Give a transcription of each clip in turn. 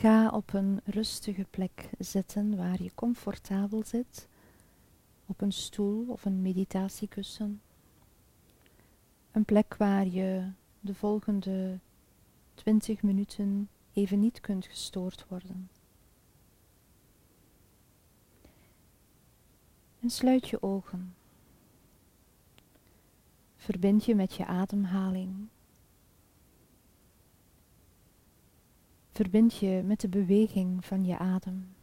Ga op een rustige plek zitten waar je comfortabel zit, op een stoel of een meditatiekussen. Een plek waar je de volgende 20 minuten even niet kunt gestoord worden. En sluit je ogen. Verbind je met je ademhaling. Verbind je met de beweging van je adem.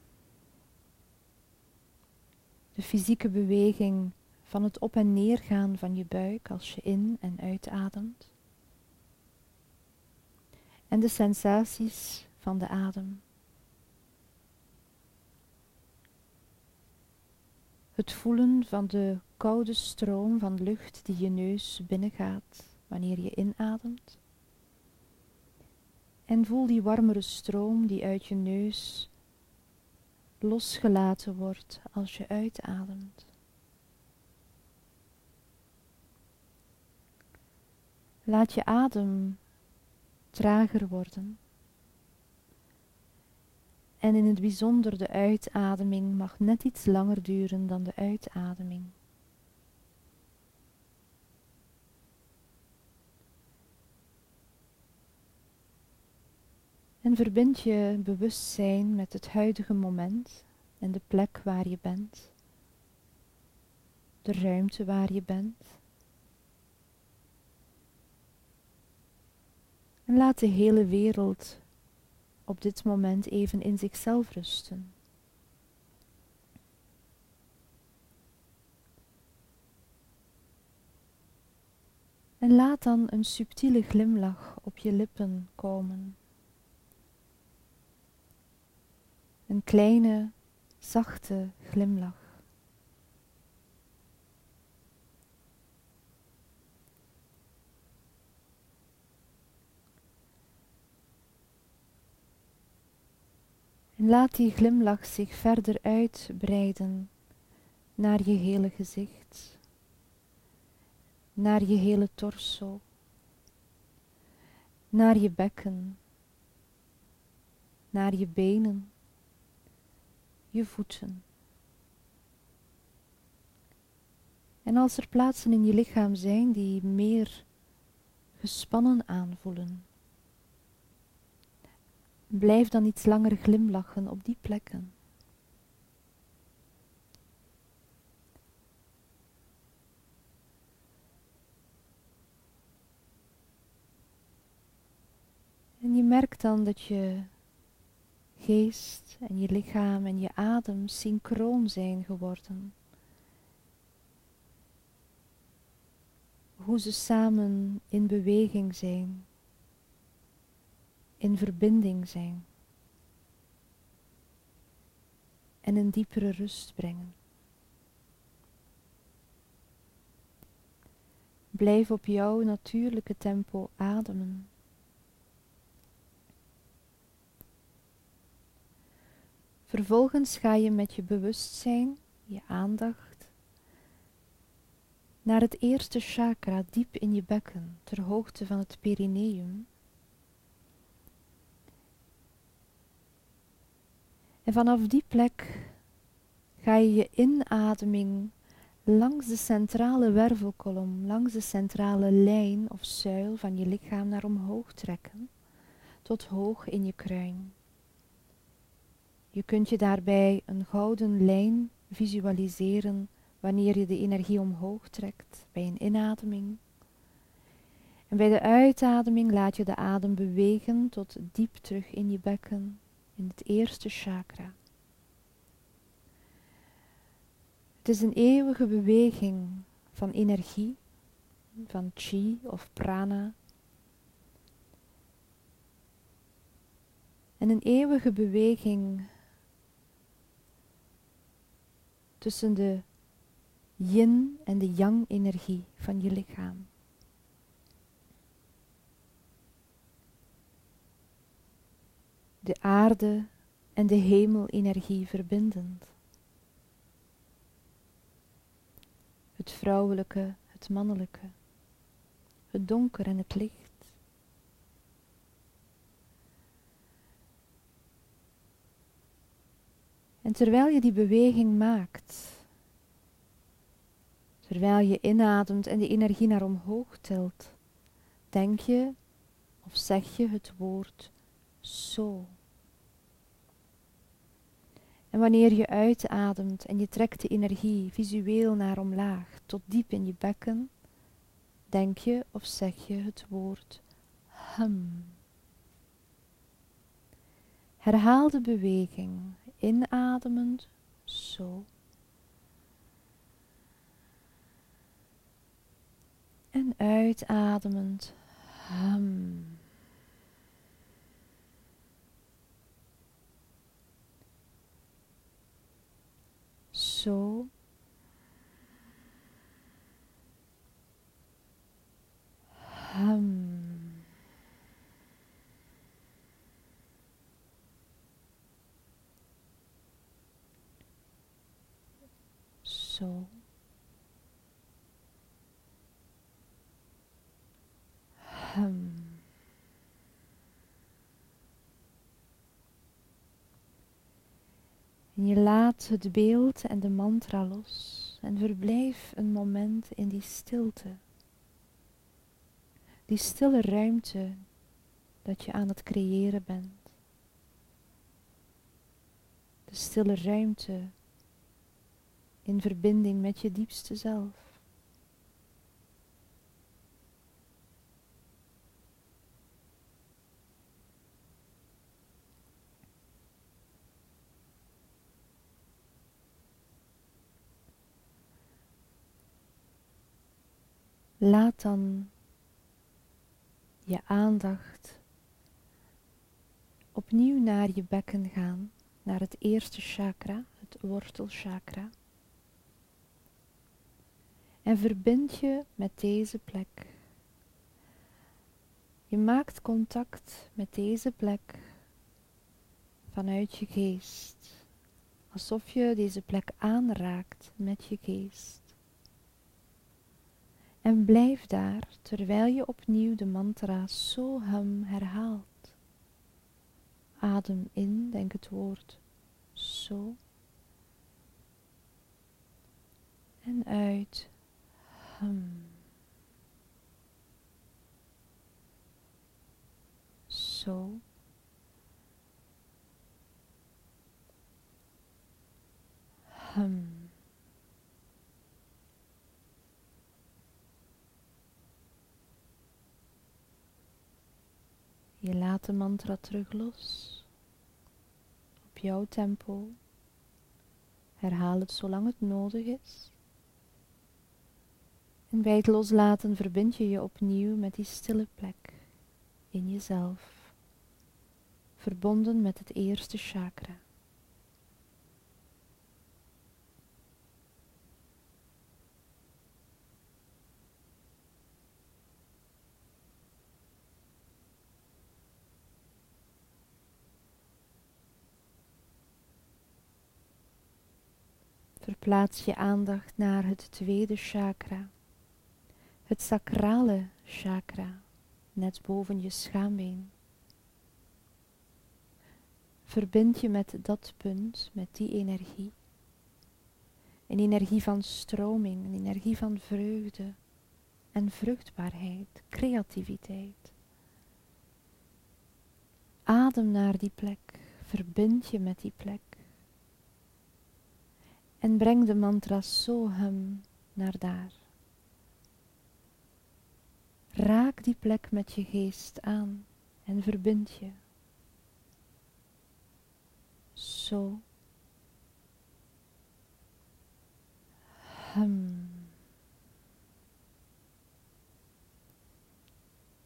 De fysieke beweging van het op en neer gaan van je buik als je in en uitademt. En de sensaties van de adem. Het voelen van de koude stroom van lucht die je neus binnengaat wanneer je inademt. En voel die warmere stroom die uit je neus losgelaten wordt als je uitademt. Laat je adem trager worden. En in het bijzonder de uitademing mag net iets langer duren dan de uitademing. En verbind je bewustzijn met het huidige moment en de plek waar je bent, de ruimte waar je bent. En laat de hele wereld op dit moment even in zichzelf rusten. En laat dan een subtiele glimlach op je lippen komen. Een kleine, zachte glimlach. En laat die glimlach zich verder uitbreiden naar je hele gezicht, naar je hele torso, naar je bekken, naar je benen, je voeten. En als er plaatsen in je lichaam zijn die meer gespannen aanvoelen, Blijf dan iets langer glimlachen op die plekken. En je merkt dan dat je geest en je lichaam en je adem synchroon zijn geworden. Hoe ze samen in beweging zijn in verbinding zijn en een diepere rust brengen. Blijf op jouw natuurlijke tempo ademen. Vervolgens ga je met je bewustzijn, je aandacht, naar het eerste chakra diep in je bekken, ter hoogte van het perineum. En vanaf die plek ga je je inademing langs de centrale wervelkolom, langs de centrale lijn of zuil van je lichaam naar omhoog trekken, tot hoog in je kruin. Je kunt je daarbij een gouden lijn visualiseren wanneer je de energie omhoog trekt bij een inademing. En bij de uitademing laat je de adem bewegen tot diep terug in je bekken, in het eerste chakra. Het is een eeuwige beweging van energie, van chi of prana. En een eeuwige beweging tussen de yin en de yang energie van je lichaam. de aarde en de hemelenergie verbindend. Het vrouwelijke, het mannelijke, het donker en het licht. En terwijl je die beweging maakt, terwijl je inademt en die energie naar omhoog tilt, denk je of zeg je het woord zo. En wanneer je uitademt en je trekt de energie visueel naar omlaag tot diep in je bekken, denk je of zeg je het woord hum. Herhaal de beweging, inademend zo. En uitademend hum. Zo. Hum. En je laat het beeld en de mantra los en verblijf een moment in die stilte. Die stille ruimte dat je aan het creëren bent. De stille ruimte in verbinding met je diepste zelf. Laat dan je aandacht opnieuw naar je bekken gaan, naar het eerste chakra, het wortelchakra. En verbind je met deze plek. Je maakt contact met deze plek vanuit je geest, alsof je deze plek aanraakt met je geest. En blijf daar terwijl je opnieuw de mantra Soham herhaalt. Adem in, denk het woord zo. En uit. Hum. Zo. Hum. Je laat de mantra terug los. Op jouw tempo. Herhaal het zolang het nodig is. En bij het loslaten verbind je je opnieuw met die stille plek in jezelf, verbonden met het eerste chakra. Verplaats je aandacht naar het tweede chakra, het sacrale chakra, net boven je schaambeen. Verbind je met dat punt, met die energie. Een energie van stroming, een energie van vreugde en vruchtbaarheid, creativiteit. Adem naar die plek, verbind je met die plek en breng de mantra Soham naar daar. Raak die plek met je geest aan en verbind je. Zo.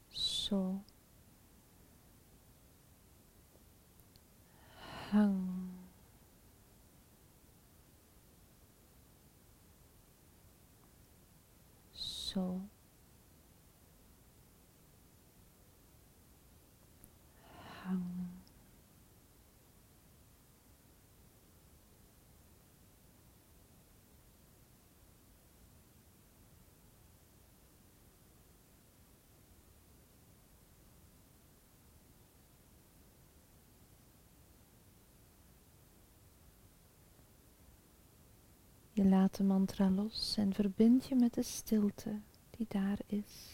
Zo. Hang. zo. Je laat de mantra los en verbind je met de stilte die daar is.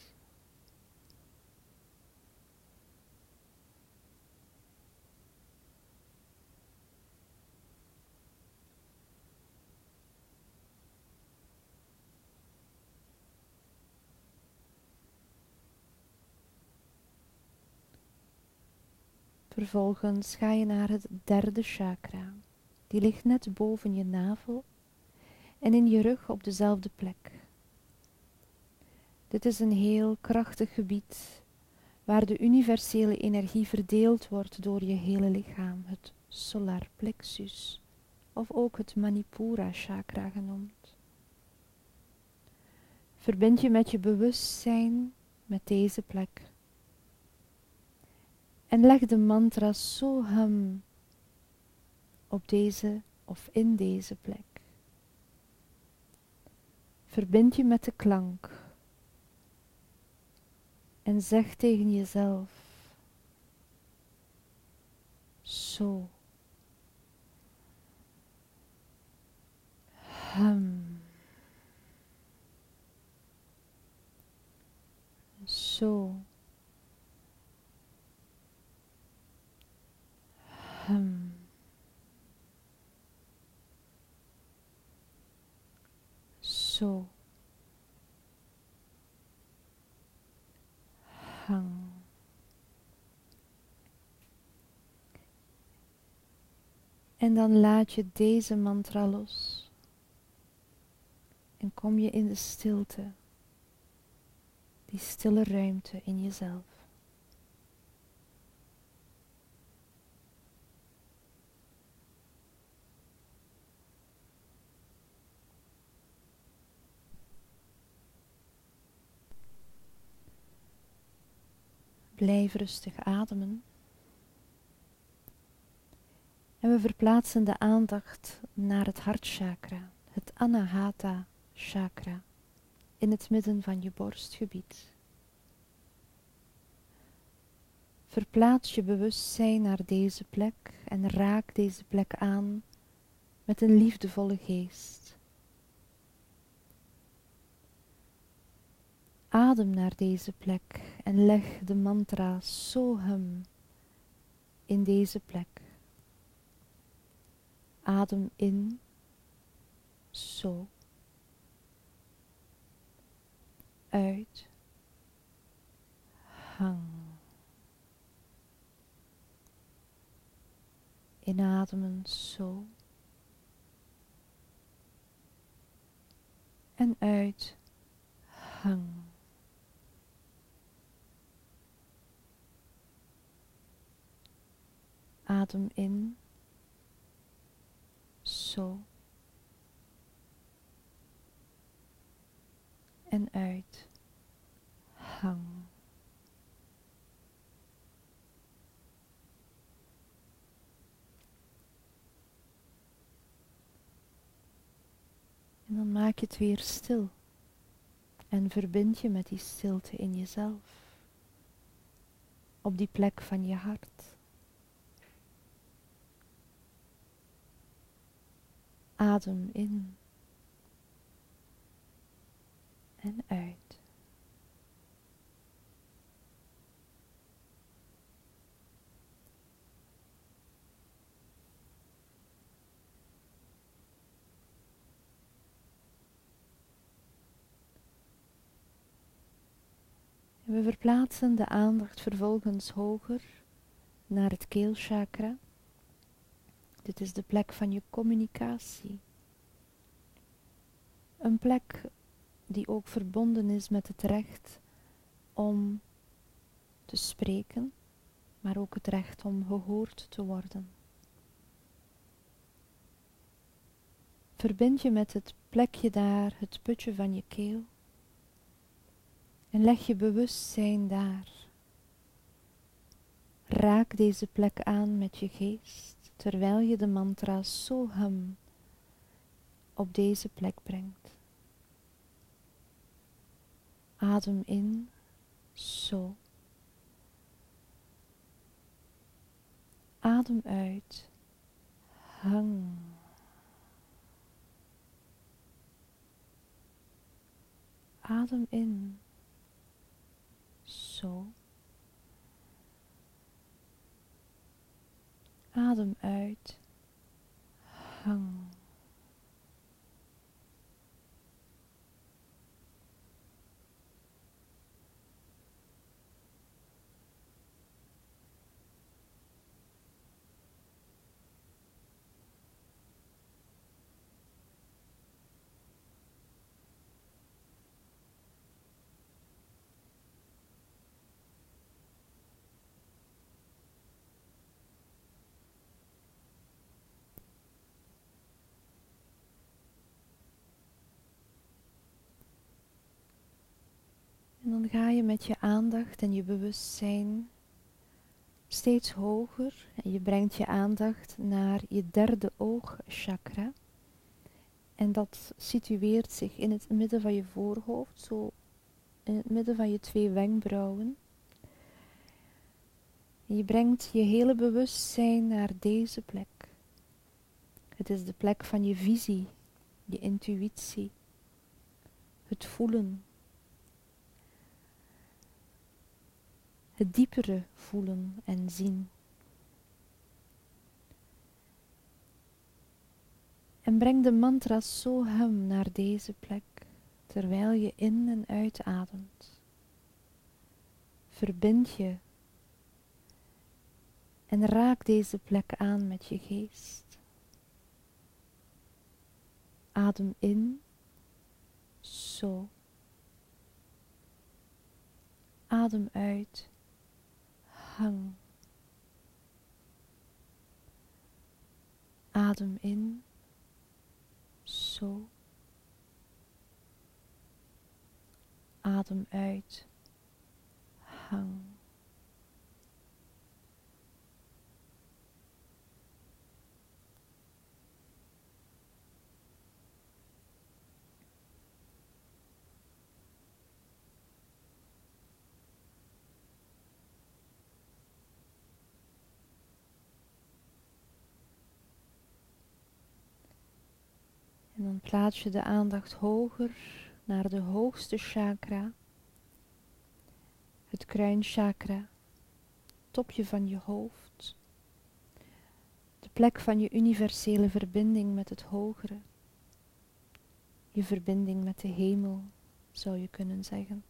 Vervolgens ga je naar het derde chakra. Die ligt net boven je navel en in je rug op dezelfde plek. Dit is een heel krachtig gebied waar de universele energie verdeeld wordt door je hele lichaam, het solar plexus, of ook het Manipura chakra genoemd. Verbind je met je bewustzijn met deze plek. En leg de mantra Soham op deze of in deze plek. Verbind je met de klank en zeg tegen jezelf: Zo. Zo. Hang. En dan laat je deze mantra los. En kom je in de stilte. Die stille ruimte in jezelf. Blijf rustig ademen. En we verplaatsen de aandacht naar het hartchakra, het Anahata chakra, in het midden van je borstgebied. Verplaats je bewustzijn naar deze plek en raak deze plek aan met een liefdevolle geest. Adem naar deze plek en leg de mantra Soham in deze plek. Adem in, So. Uit, Hang. Inademen, So. En uit, Hang. Adem in. Zo. En uit. Hang. En dan maak je het weer stil. En verbind je met die stilte in jezelf. Op die plek van je hart. Adem in en uit. we verplaatsen de aandacht vervolgens hoger naar het keelchakra. Dit is de plek van je communicatie. Een plek die ook verbonden is met het recht om te spreken, maar ook het recht om gehoord te worden. Verbind je met het plekje daar, het putje van je keel, en leg je bewustzijn daar. Raak deze plek aan met je geest terwijl je de mantra Soham op deze plek brengt. Adem in, So. Adem uit, Hang. Adem in, So. Adem uit. Hang. Ga je met je aandacht en je bewustzijn steeds hoger en je brengt je aandacht naar je derde oogchakra. En dat situeert zich in het midden van je voorhoofd, zo in het midden van je twee wenkbrauwen. En je brengt je hele bewustzijn naar deze plek. Het is de plek van je visie, je intuïtie, het voelen, het diepere voelen en zien. En breng de mantra Soham naar deze plek, terwijl je in en uitademt. Verbind je en raak deze plek aan met je geest. Adem in, zo. Adem uit hang. Adem in, zo. Adem uit, hang. En plaats je de aandacht hoger naar de hoogste chakra, het kruinchakra, topje van je hoofd, de plek van je universele verbinding met het hogere, je verbinding met de hemel, zou je kunnen zeggen.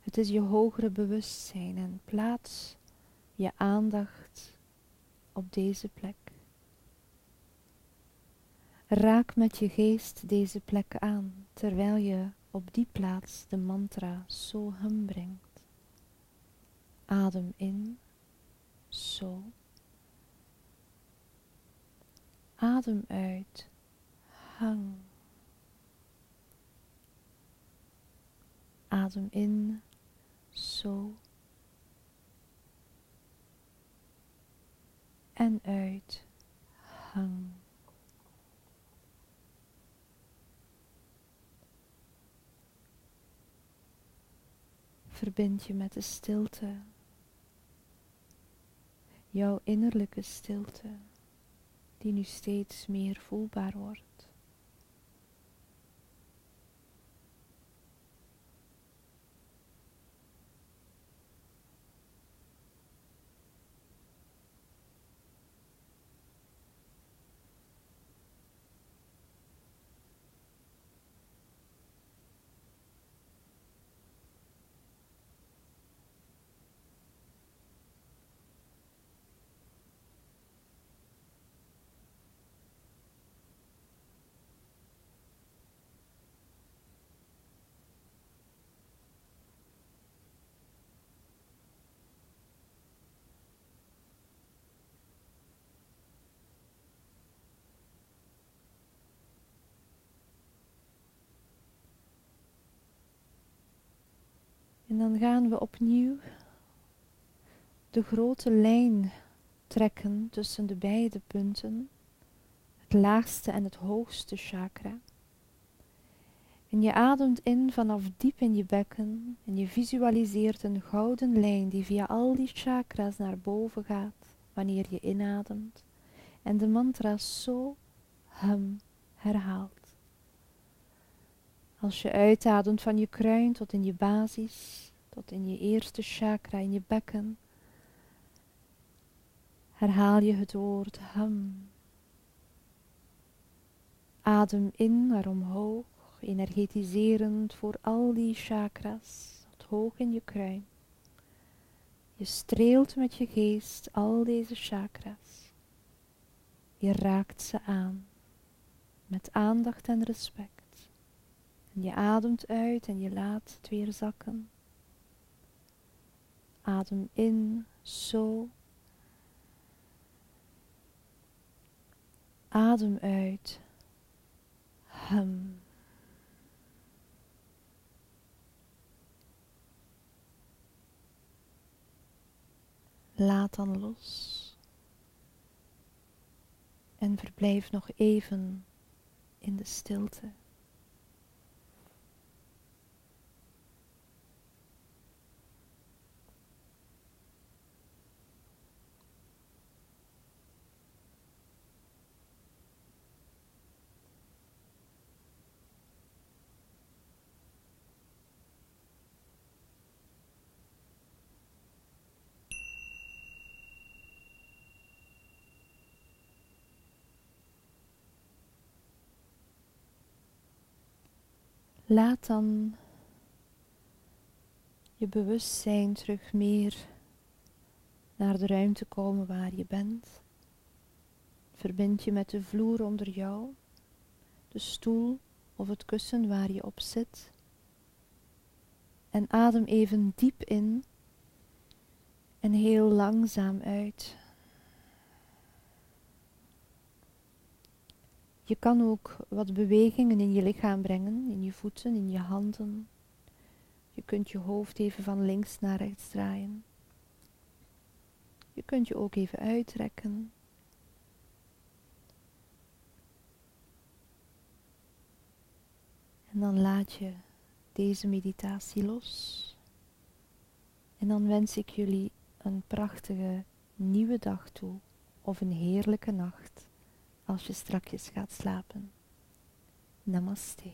Het is je hogere bewustzijn en plaats je aandacht op deze plek. Raak met je geest deze plek aan, terwijl je op die plaats de mantra Soham brengt. Adem in, zo. Adem uit, hang. Adem in, zo. En uit, hang. Verbind je met de stilte, jouw innerlijke stilte, die nu steeds meer voelbaar wordt. En dan gaan we opnieuw de grote lijn trekken tussen de beide punten, het laagste en het hoogste chakra. En je ademt in vanaf diep in je bekken en je visualiseert een gouden lijn die via al die chakras naar boven gaat wanneer je inademt en de mantra zo hum herhaalt. Als je uitademt van je kruin tot in je basis, tot in je eerste chakra in je bekken, herhaal je het woord ham. Adem in naar omhoog, energetiserend voor al die chakras, tot hoog in je kruin. Je streelt met je geest al deze chakras. Je raakt ze aan met aandacht en respect. Je ademt uit en je laat het weer zakken. Adem in, zo. Adem uit. Hum. Laat dan los. En verblijf nog even in de stilte. Laat dan je bewustzijn terug meer naar de ruimte komen waar je bent. Verbind je met de vloer onder jou, de stoel of het kussen waar je op zit. En adem even diep in en heel langzaam uit. Je kan ook wat bewegingen in je lichaam brengen, in je voeten, in je handen. Je kunt je hoofd even van links naar rechts draaien. Je kunt je ook even uitrekken. En dan laat je deze meditatie los. En dan wens ik jullie een prachtige nieuwe dag toe of een heerlijke nacht als je strakjes gaat slapen. Namaste.